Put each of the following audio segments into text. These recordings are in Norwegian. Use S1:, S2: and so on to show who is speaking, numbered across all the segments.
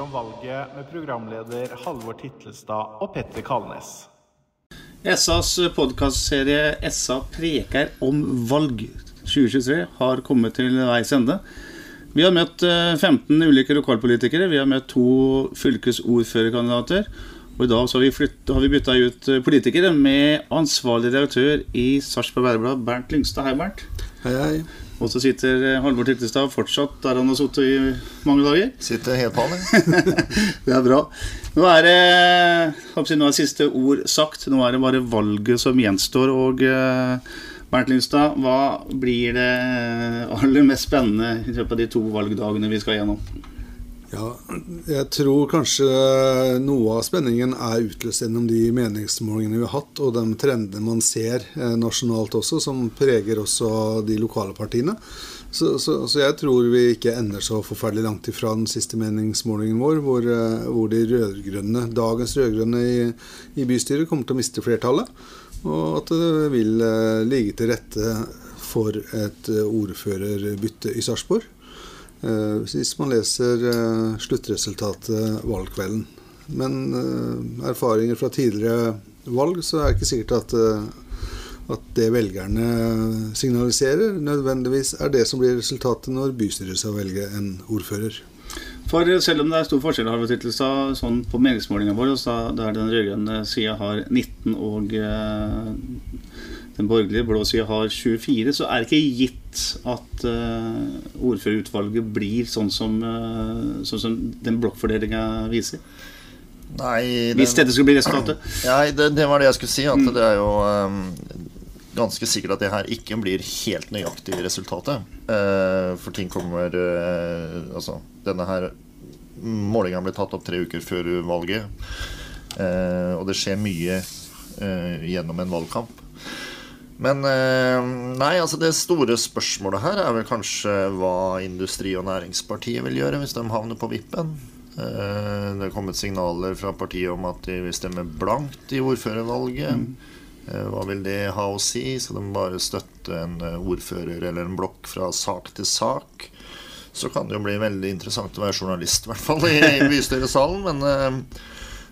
S1: SA preker om valget med programleder Halvor Titlestad og Petter Kalnes.
S2: SAs podkastserie SA preker om valg 2023 har kommet til veis ende. Vi har møtt eh, 15 ulike lokalpolitikere. Vi har møtt to fylkesordførerkandidater. Og i dag så har vi, flytt, har vi bytta ut eh, politikere med ansvarlig redaktør i Sarpsborg Bæreblad, Bernt Lyngstad. Hei, Bernt.
S3: Hei, hei.
S2: Og så sitter eh, Halvor Tittestad fortsatt der han har sittet i mange dager.
S3: Sitter helt på han,
S2: Det er bra. Nå er det, håper nå er siste ord sagt. Nå er det bare valget som gjenstår. Og eh, Bernt Lyngstad, hva blir det aller mest spennende i løpet av de to valgdagene vi skal gjennom?
S4: Ja, jeg tror kanskje noe av spenningen er utløst gjennom de meningsmålingene vi har hatt, og de trendene man ser eh, nasjonalt også, som preger også de lokale partiene. Så, så, så jeg tror vi ikke ender så forferdelig langt ifra den siste meningsmålingen vår, hvor, eh, hvor de rødgrønne, dagens rød-grønne i, i bystyret kommer til å miste flertallet, og at det vil eh, ligge til rette for et ordførerbytte i Sarpsborg. Eh, hvis man leser eh, sluttresultatet valgkvelden. Men eh, erfaringer fra tidligere valg, så er det ikke sikkert at, at det velgerne signaliserer, nødvendigvis er det som blir resultatet når bystyret skal velge en ordfører.
S2: For selv om det er stor forskjell har vi sånn på meningsmålingene våre, der den rød-grønne sida har 19 og den borgerlige blå sida har 24, så er det ikke gitt at uh, ordførerutvalget blir sånn som, uh, sånn som den blokkfordelinga viser.
S3: Nei,
S2: Hvis dette skulle bli resultatet.
S3: Nei, det, det var det jeg skulle si. At det er jo um, ganske sikkert at det her ikke blir helt nøyaktig resultatet. Uh, for ting kommer uh, Altså, denne her målinga ble tatt opp tre uker før valget. Uh, og det skjer mye gjennom en valgkamp. Men eh, nei, altså det store spørsmålet her er vel kanskje hva Industri- og Næringspartiet vil gjøre hvis de havner på vippen. Eh, Det er kommet signaler fra partiet om at de vil stemme blankt i ordførervalget. Eh, Hva vil det ha å si? Skal de bare støtte en ordfører eller en blokk fra sak til sak? Så kan det jo bli veldig interessant å være journalist, i hvert fall i bystyresalen. Men,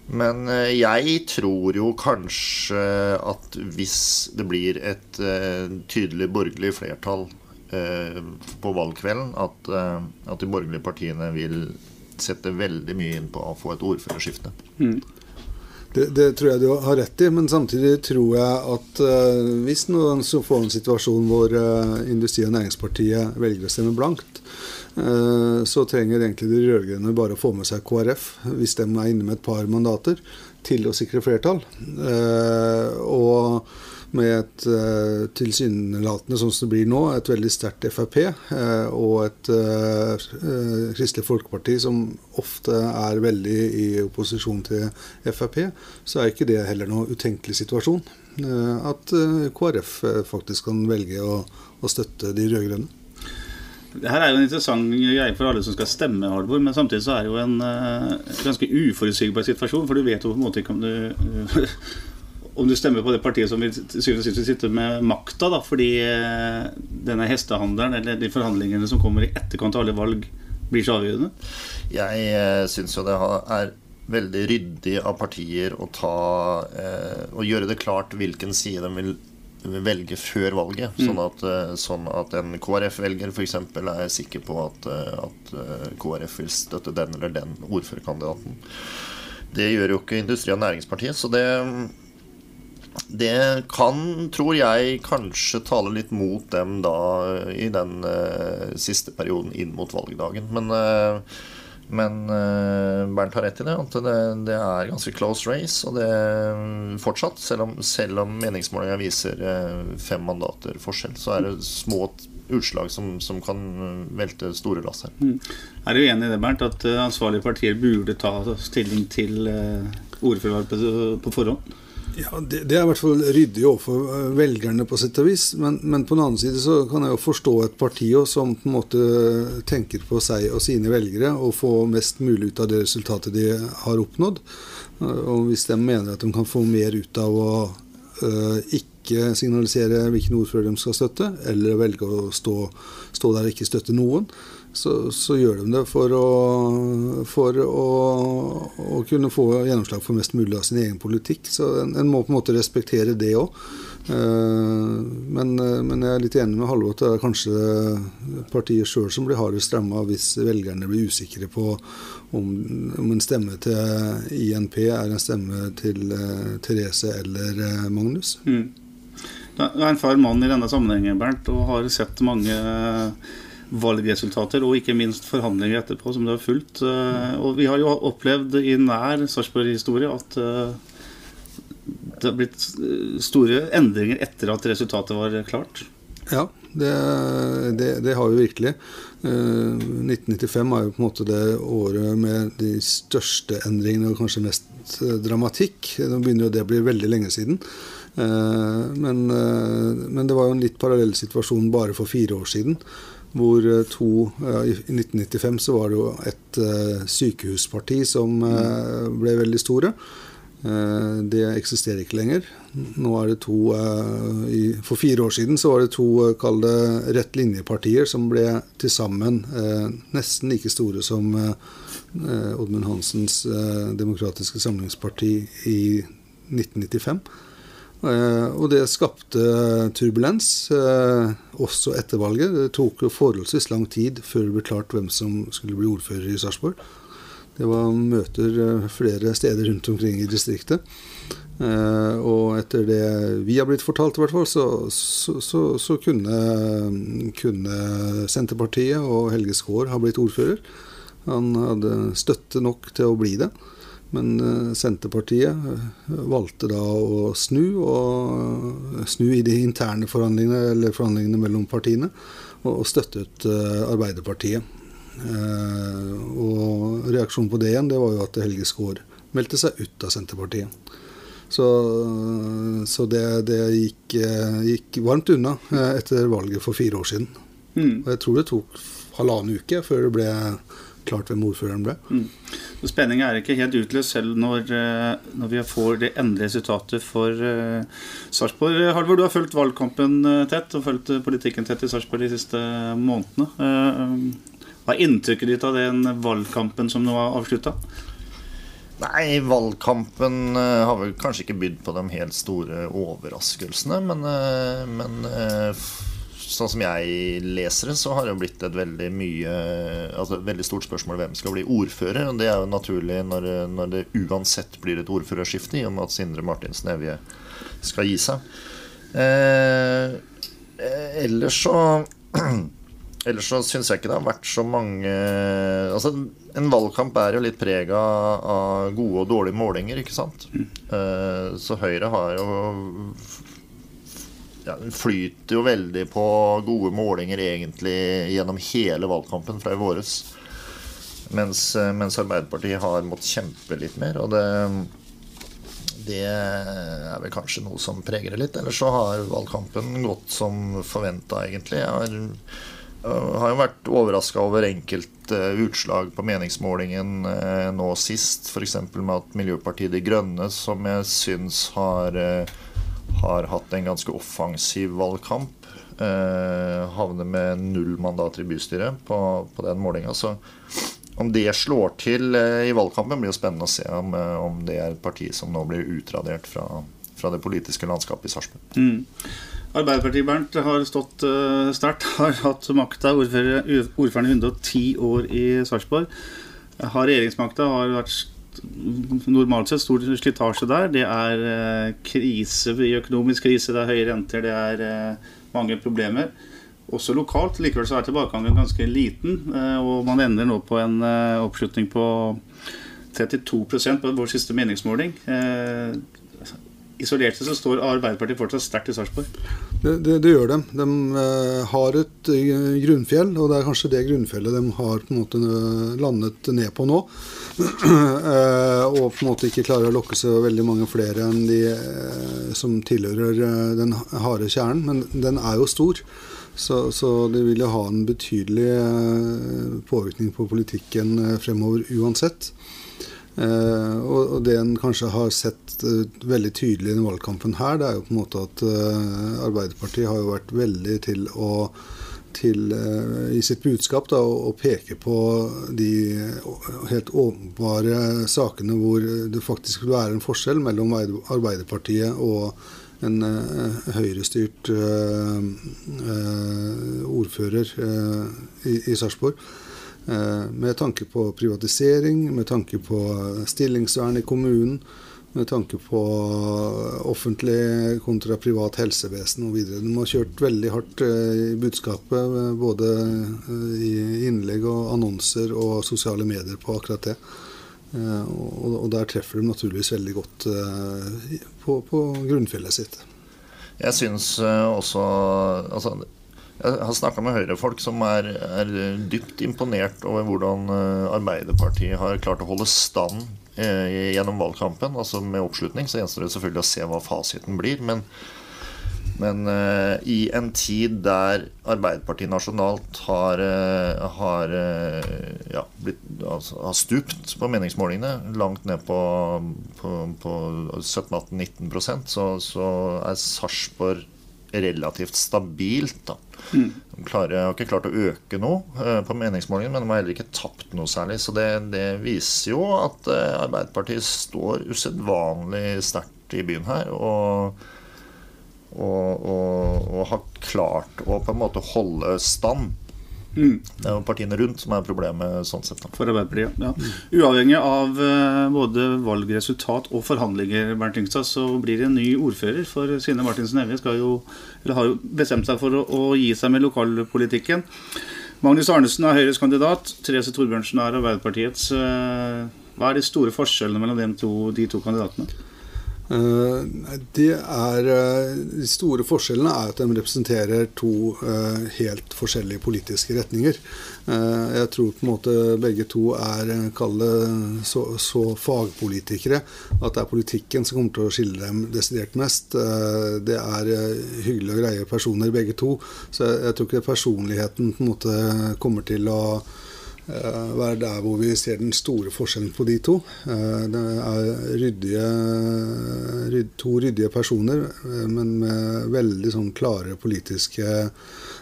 S3: men eh, jeg tror jo kanskje at hvis det blir et eh, tydelig borgerlig flertall eh, på valgkvelden, at, at de borgerlige partiene vil sette veldig mye inn på å få et ordførerskifte.
S4: Det, det tror jeg du har rett i, men samtidig tror jeg at uh, hvis noen så får en situasjon hvor uh, Industri- og Næringspartiet velger å stemme blankt, uh, så trenger egentlig de rød-grønne bare å få med seg KrF, hvis de er inne med et par mandater, til å sikre flertall. Og med et uh, tilsynelatende, sånn som det blir nå, et veldig sterkt Frp eh, og et eh, eh, Kristelig Folkeparti som ofte er veldig i opposisjon til Frp, så er ikke det heller noe utenkelig situasjon. Eh, at eh, KrF eh, faktisk kan velge å, å støtte de rød-grønne.
S2: Det her er jo en interessant greie for alle som skal stemme, Halvor, men samtidig så er det jo en uh, ganske uforutsigbar situasjon, for du vet jo på en måte ikke om du om du stemmer på det partiet som vil sitte med makta, da, fordi eh, denne hestehandelen eller de forhandlingene som kommer i etterkant av alle valg, blir så avgjørende?
S3: Jeg eh, syns jo det er veldig ryddig av partier å ta eh, Å gjøre det klart hvilken side de vil velge før valget.
S2: Mm.
S3: Sånn, at, sånn at en KrF-velger f.eks. er sikker på at, at KrF vil støtte den eller den ordførerkandidaten. Det gjør jo ikke Industri- og Næringspartiet, så det det kan, tror jeg, kanskje tale litt mot dem da i den uh, siste perioden inn mot valgdagen. Men, uh, men uh, Bernt har rett i det, at det, det er ganske close race. Og det fortsatt, selv om, selv om meningsmålinga viser fem mandater forskjell, så er det små utslag som, som kan velte store lass her.
S2: Mm. Er du enig i det, Bernt, at ansvarlige partier burde ta stilling til ordførervalg på, på forhånd?
S4: Ja, det, det, er i hvert fall ryddig overfor velgerne, på sett og vis. Men, men, på den annen side så kan jeg jo forstå et parti som på en måte tenker på seg og sine velgere og få mest mulig ut av det resultatet de har oppnådd. Og hvis de mener at de kan få mer ut av å uh, ikke signalisere hvilken ordfører de skal støtte, eller velge å stå, stå der og ikke støtte noen, så, så, gjør de det for, å, for å, å, kunne få gjennomslag for mest mulig av sin egen politikk. Så en, en må på en måte respektere det òg. Eh, men, men, jeg er litt enig med Halvor at det er kanskje partiet sjøl som blir hardest ramma hvis velgerne blir usikre på om, om, en stemme til INP er en stemme til uh, Therese eller Magnus. Mm.
S2: Du er en far mann i denne sammenhengen, Bernt, og har sett mange valgresultater og ikke minst forhandlinger etterpå, som du har fulgt. Og vi har jo opplevd i nær Sarpsborg-historie at det har blitt store endringer etter at resultatet var klart.
S4: Ja, det, det, det har vi virkelig. 1995 er jo på en måte det året med de største endringene og kanskje mest dramatikk. Nå begynner jo det å bli veldig lenge siden. Men, men, det var jo en litt parallell situasjon bare for fire år siden. Hvor to, I 1995 så var det jo et sykehusparti som ble veldig store. Eh, det eksisterer ikke lenger. Nå er det to eh, For fire år siden så var det to eh, kall det rett linje-partier som ble til sammen nesten like store som Oddmund Hansens Demokratiske Samlingsparti i 1995. Og det skapte turbulens også etter valget. Det tok forholdsvis lang tid før det ble klart hvem som skulle bli ordfører i Sarpsborg. Det var møter eh, flere steder rundt omkring i distriktet. Eh, og etter det vi har blitt fortalt, i hvert fall, så, så, så, så kunne, kunne, Senterpartiet og Helge Skaar ha blitt ordfører. Han hadde støtte nok til å bli det. Men eh, Senterpartiet valgte da å snu, og snu i de interne forhandlingene, eller forhandlingene mellom partiene, og støttet Arbeiderpartiet. Eh, og reaksjonen på det igjen, det var jo at Helge Skaar meldte seg ut av Senterpartiet. Så, så det, det gikk, eh, gikk, varmt unna eh, etter valget for fire år siden. Mm. Og jeg tror det tok halvannen uke før det ble klart hvem ordføreren ble. Mm.
S2: Spenninga er ikke helt utløst selv når, når, vi får det endelige resultatet for uh, Sarpsborg. Halvor, du har fulgt valgkampen tett og fulgt politikken tett i Sarpsborg de siste månedene. Uh, hva er inntrykket ditt av den valgkampen som nå er avslutta?
S3: Nei, valgkampen har vel kanskje ikke bydd på de helt store overraskelsene. Men, men sånn som jeg leser det, så har det blitt et veldig mye Altså et veldig stort spørsmål hvem skal bli ordfører. Og det er jo naturlig når, når det uansett blir et ordførerskifte, i og med at Sindre Martinsen Evje skal gi seg. ellers så Ellers så syns jeg ikke det har vært så mange Altså, en valgkamp er jo litt prega av gode og dårlige målinger, ikke sant? Mm. Uh, så Høyre har jo ja, flyter jo veldig på gode målinger egentlig gjennom hele valgkampen fra i våres. Mens, mens Arbeiderpartiet har måttet kjempe litt mer. Og det, det er vel kanskje noe som preger det litt. Ellers så har valgkampen gått som forventa, egentlig. Jeg har har jo vært overraska over enkelte utslag på meningsmålingen eh, nå sist. F.eks. med at Miljøpartiet De Grønne, som jeg syns har, eh, har hatt en ganske offensiv valgkamp, eh, havner med null mandater i bystyret på, på den målinga. Så om det slår til i valgkampen, blir jo spennende å se om, om det er et parti som nå blir utradert fra, fra det politiske landskapet i Sarpsborg. Mm.
S2: Arbeiderpartiet Bernt, har stått uh, sterkt. Har hatt makta, ordføreren i 110 år i Sarpsborg. Har regjeringsmakta, har vært normalt sett stor slitasje der. Det er uh, krise, økonomisk krise, det er høye renter, det er uh, mange problemer. Også lokalt. Likevel så er tilbakegangen ganske liten, og man ender nå på en oppslutning på 32% på vår siste meningsmåling. Isolert sett så står Arbeiderpartiet fortsatt sterkt i Sarpsborg.
S4: Det, det, det, gjør de. De uh, har et uh, grunnfjell, og det er kanskje det grunnfjellet de har på en måte uh, landet ned på nå. og på en måte ikke klarer å lokke seg veldig mange flere enn de som tilhører den harde kjernen. Men den er jo stor. Så, så, det vil jo ha en betydelig påvirkning på politikken fremover uansett. Eh, og, det en kanskje har sett uh, veldig tydelig i den valgkampen her, det er jo på en måte at uh, Arbeiderpartiet har jo vært veldig til å til, i sitt budskap da, å, peke på de helt åpenbare sakene hvor det faktisk vil være en forskjell mellom Arbeiderpartiet og en høyrestyrt ordfører i, i Sarpsborg. Eh, med tanke på privatisering, med tanke på stillingsvern i kommunen, med tanke på offentlig kontra privat helsevesen osv. De har kjørt veldig hardt eh, i budskapet, både eh, i innlegg og annonser og sosiale medier på akkurat det. Og der treffer de naturligvis veldig godt på, på grunnfjellet sitt.
S3: Jeg syns også altså jeg har snakka med Høyre-folk som er, er, dypt imponert over hvordan eh, Arbeiderpartiet har klart å holde stand eh, gjennom valgkampen. Altså med oppslutning. Så gjenstår det selvfølgelig å se hva fasiten blir. Men, men eh, i en tid der Arbeiderpartiet nasjonalt har, eh, har, eh, ja, blitt, altså, har, stupt på meningsmålingene, langt ned på, på, på 17-18-19 så, så er Sarpsborg relativt stabilt. da. Mm. De klarer, har ikke klart å øke noe uh, på meningsmålingen, men de har heller ikke tapt noe særlig. Så det, det viser jo at uh, Arbeiderpartiet står usedvanlig sterkt i byen her. Og, og, og, og, har klart å på en måte holde stand. Mm. Det er jo partiene rundt som er problemet sånn sett. Da.
S2: For Arbeiderpartiet, ja. Uavhengig av uh, både valgresultat og forhandlinger, Bernt Ingstad, så blir det en ny ordfører. For Sine Martinsen Evje har jo bestemt seg for å, å, gi seg med lokalpolitikken. Magnus Arnesen er Høyres kandidat. Therese Torbjørnsen er Arbeiderpartiets. Uh, hva er de store forskjellene mellom de to, de to kandidatene?
S4: Eh, det er, eh, de store forskjellene er at de representerer to eh, helt forskjellige politiske retninger. Jeg tror på en måte begge to er så, så, fagpolitikere at det er politikken som kommer til å skille dem desidert mest. Det er hyggelige og greie personer begge to, så jeg tror ikke personligheten på en måte kommer til å være der hvor vi ser den store forskjellen på de to. Eh, det er ryddige, to ryddige personer, eh, men med veldig sånn klare politiske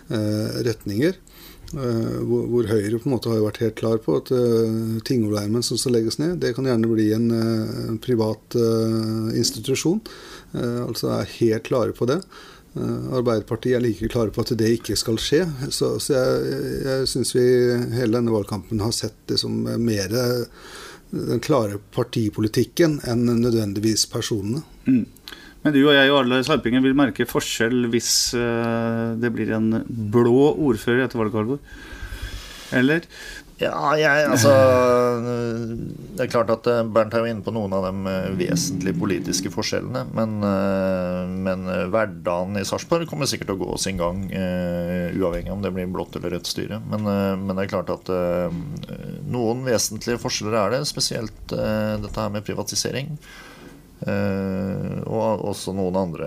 S4: retninger. Hvor, Høyre på en måte har vært helt klar på at Tingvollheimen som skal legges ned, det kan gjerne bli en privat institusjon. Altså er helt klare på det. Eh, Arbeiderpartiet er like klare på at det ikke skal skje. Så, så jeg, jeg syns vi hele denne valgkampen har sett det som mer den klare partipolitikken enn nødvendigvis personene. Mm.
S2: Men du og jeg og alle sarpinger vil merke forskjell hvis uh, det blir en blå ordfører etter valget, Halvor? Eller?
S3: Ja, jeg, altså Det er klart at eh, Bernt er jo inne på noen av de eh, vesentlige politiske forskjellene. Men, eh, men hverdagen i Sarpsborg kommer sikkert til å gå sin gang, uavhengig om det blir blått eller rødt styre. Men, men, det er klart at noen vesentlige forskjeller er det, spesielt dette her med privatisering. Uh, og også noen andre,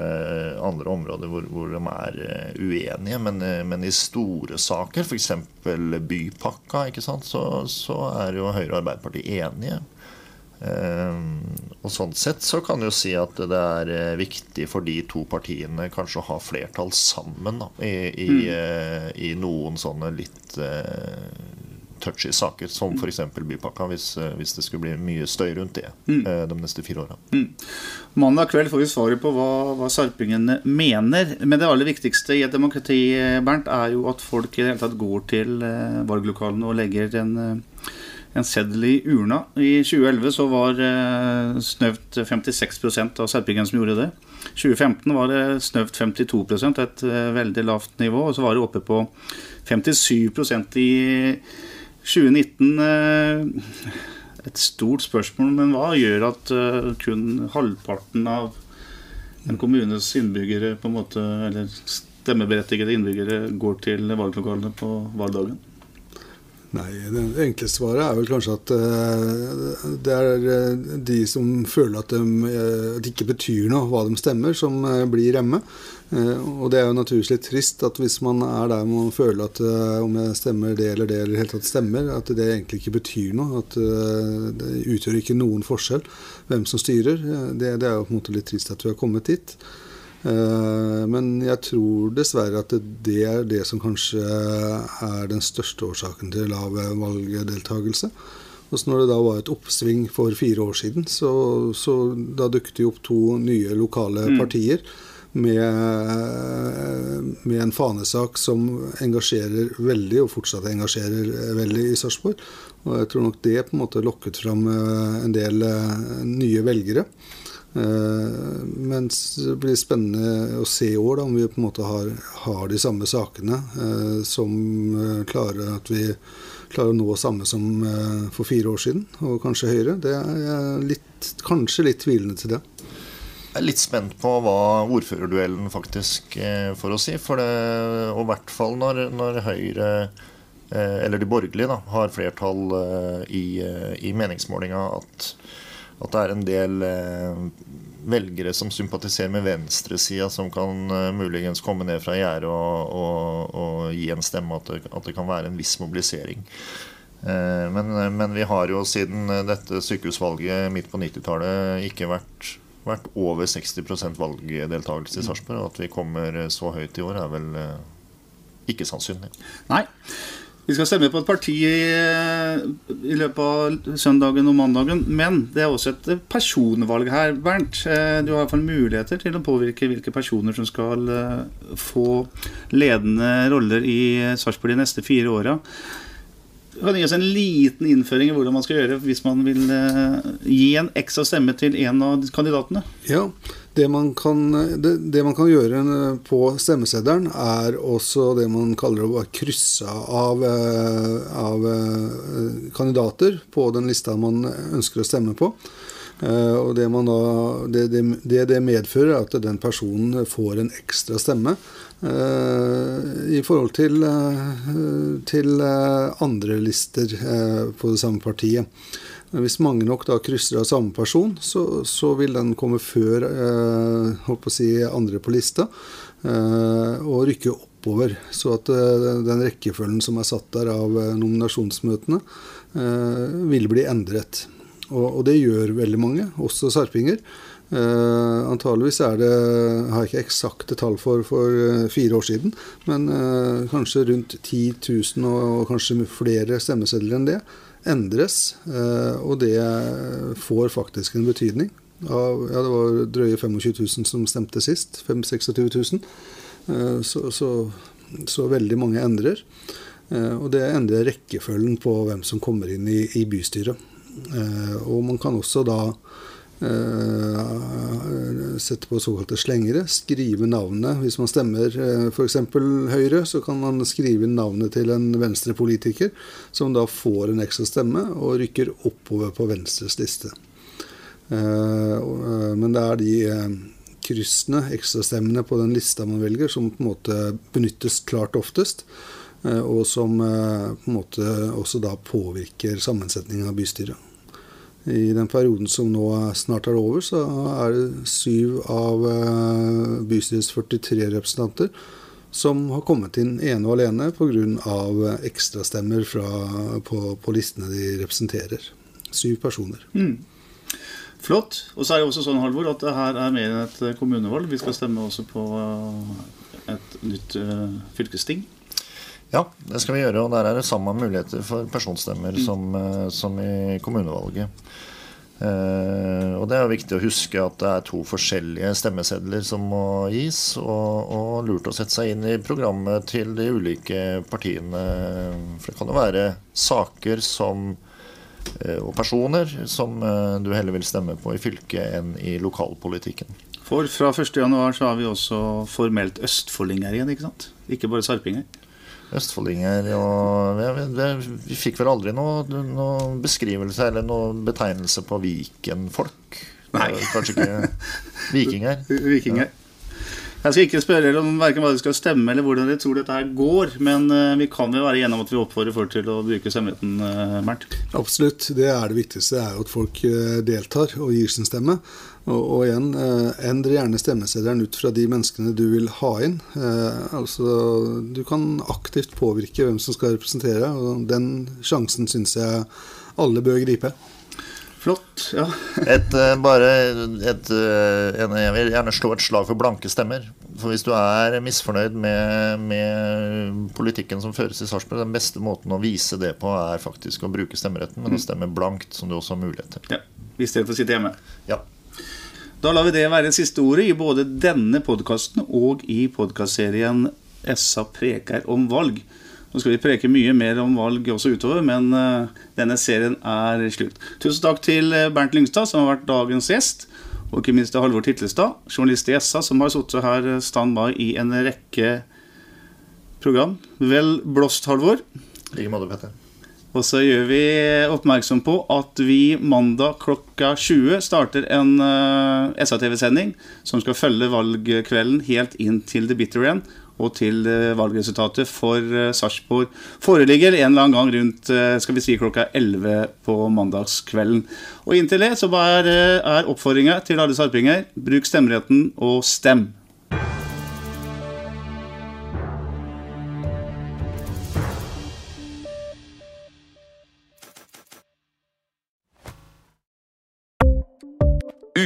S3: andre områder hvor, hvor, de er uh, uenige. Men, uh, men, i store saker, f.eks. bypakka, så, så, er jo Høyre og Arbeiderpartiet enige. og sånn sett så kan du si at det er viktig for de to partiene kanskje å ha flertall sammen da, i, i, mm. i, noen sånne litt touchy saker, som f.eks. bypakka, hvis, eh, hvis, det skulle bli mye støy rundt det mm. Eh, de neste fire åra. Mm.
S2: Mandag kveld får vi svaret på hva, hva sarpingene mener. Men det aller viktigste i et demokrati Bernt, er jo at folk i det hele tatt går til eh, valglokalene og legger en, en seddel i urna. I 2011 så var eh, snøvt 56% av sarpingene som gjorde det. 2015 var det snøvt 52% et veldig lavt nivå. Og så var det oppe på 57% i 2019 eh, et stort spørsmål, men hva gjør at eh, kun halvparten av en kommunes innbyggere, på en måte, eller stemmeberettigede innbyggere, går til valglokalene på valgdagen?
S4: Nei, Det enkle svaret er vel kanskje at uh, det er uh, de som føler at, de, uh, at, det ikke betyr noe hva de stemmer, som blir hjemme. og det er jo naturligvis litt trist at hvis man er der man føler at om jeg stemmer det eller det, eller helt tatt stemmer, at det egentlig ikke betyr noe. At det utgjør ikke noen forskjell hvem som styrer. Det, det er jo på en måte litt trist at vi har kommet dit. Eh, men jeg tror dessverre at det er det som kanskje er den største årsaken til lav valgdeltakelse. Og når det da var et oppsving for fire år siden, så, så da dukket det opp to nye lokale mm. partier med, med, en fanesak som engasjerer veldig, og fortsatt engasjerer veldig i Sarpsborg. Og jeg tror nok det på en måte lokket fram eh, en del eh, nye velgere. Uh, mens det blir spennende å se i år da, om vi på en måte har, har de samme sakene uh, som uh, klarer at vi klarer å nå samme som for fire år siden, og kanskje høyere. Det er litt, kanskje litt tvilende til det.
S3: Jeg er litt spent på hva ordførerduellen faktisk får å si. For det, og i hvert fall når, når Høyre, eller de borgerlige, da, har flertall i, i meningsmålinga at at det er en del eh, velgere som sympatiserer med venstresida, som kan uh, muligens komme ned fra gjerdet og, og, og, gi en stemme at det, at det kan være en viss mobilisering. Uh, men, men, vi har jo siden dette sykehusvalget midt på 90-tallet ikke vært, vært, over 60% valgdeltakelse i Sarpsborg. At vi kommer så høyt i år, er vel ikke sannsynlig.
S2: Nei. Vi skal stemme på et parti i, løpet av søndagen og mandagen. Men det er også et personvalg her, Bernt. Eh, du har iallfall muligheter til å påvirke hvilke personer som skal eh, få ledende roller i Sarpsborg de neste fire åra. Kan du gi oss en liten innføring i hvordan man skal gjøre hvis man vil eh, gi en ekstra stemme til en av kandidatene?
S4: Ja, det man, kan, det, det man kan, gjøre på stemmeseddelen, er også det man kaller å krysse av, eh, av, eh, kandidater på den lista man ønsker å stemme på. Eh, og det, da, det, det, det medfører, er at den personen får en ekstra stemme i forhold til, til andre lister på det samme partiet. Men hvis mange nok da krysser av samme person, så, så vil den komme før eh, holdt på å si andre på lista, eh, og rykke oppover. Så at eh, den rekkefølgen som er satt der av eh, nominasjonsmøtene, eh, vil bli endret. Og, og, det gjør veldig mange, også sarpinger. Eh, antageligvis er det har jeg ikke eksakte tall for for uh, fire år siden, men kanskje rundt 10 000 og, og kanskje flere stemmesedler enn det endres, eh, og det får faktisk en betydning. Ja, det var drøye 25 000 som stemte sist. 25 000. Eh, så, så, så, veldig mange endrer. Eh, og det endrer rekkefølgen på hvem som kommer inn i, i bystyret. Og man kan også da sette på såkalte slengere. Skrive navnet. Hvis man stemmer uh, f.eks. Høyre, så kan man skrive navnet til en venstrepolitiker, som da får en ekstra stemme og rykker oppover på Venstres liste. Men det er de kryssene, ekstrastemmene på den lista man velger, som på en måte benyttes klart oftest. Og som på en måte også da påvirker sammensetningen av bystyret. I den perioden som nå snart er over, så er det syv av eh, bystyrets 43 representanter som har kommet inn ene og alene pga. ekstrastemmer på, på listene de representerer. Syv personer. Mm.
S2: Flott. Og så er det også sånn, Halvor, at det her er mer enn et kommunevalg. Vi skal stemme også på eh, et nytt uh, fylkesting.
S3: Ja, det skal vi gjøre. Og der er det samme muligheter for personstemmer mm. som, eh, som, i kommunevalget. Eh, og det er viktig å huske at det er to forskjellige stemmesedler som må gis. Og, og, lurt å sette seg inn i programmet til de ulike partiene. For det kan jo være saker som, eh, og personer som eh, du heller vil stemme på i fylket enn i lokalpolitikken.
S2: For fra 1.1 så har vi også formelt østfoldinger igjen, ikke sant? Ikke bare sarpinger
S3: østfoldinger. Og vi, vi, vi, fikk vel aldri noe, noe, beskrivelse eller noe betegnelse på Viken-folk.
S2: Nei.
S3: Kanskje ikke vikinger.
S2: Vikinger. Jeg skal ikke spørre om hva det skal stemme eller hvordan dere tror dette her går, men eh, vi kan vel være enige om at vi oppfordrer folk til å bruke stemmeretten, uh, Bernt?
S4: Absolutt. Det er det viktigste. Det er jo at folk eh, deltar og gir sin stemme. Og, og igjen, eh, endre gjerne stemmeseddelen ut fra de menneskene du vil ha inn. Eh, altså, du kan aktivt påvirke hvem som skal representere, og den sjansen syns jeg alle bør gripe.
S2: Flott. ja.
S3: Et, eh, bare et, en, jeg vil gjerne slå et slag for blanke stemmer. For hvis du er misfornøyd med, med politikken som føres i Sarpsborg, den beste måten å vise det på er faktisk å bruke stemmeretten, men å stemme blankt, som du også har mulighet til.
S2: ja. I stedet for å sitte hjemme.
S3: Ja.
S2: Da lar vi det være siste ordet i både denne podkasten og i podkastserien SA preker om valg. Nå skal vi preke mye mer om valg også utover, men eh, denne serien er slutt. Tusen takk til eh, Bernt Lyngstad, som har vært dagens gjest. Og ikke minst til Halvor Titlestad, journalist i SA, som har sittet her eh, standby i en rekke program. Vel blåst, Halvor.
S3: I like måte, Petter.
S2: Og så gjør vi oppmerksom på at vi mandag klokka 20 starter en uh, SA-TV-sending som skal følge valgkvelden helt inn til the bitter end og til uh, valgresultatet for uh, Sarpsborg foreligger en eller annen gang rundt uh, skal vi si klokka 11 på mandagskvelden. Og inntil det så er, er oppfordringa til alle sarpinger bruk stemmeretten og stem.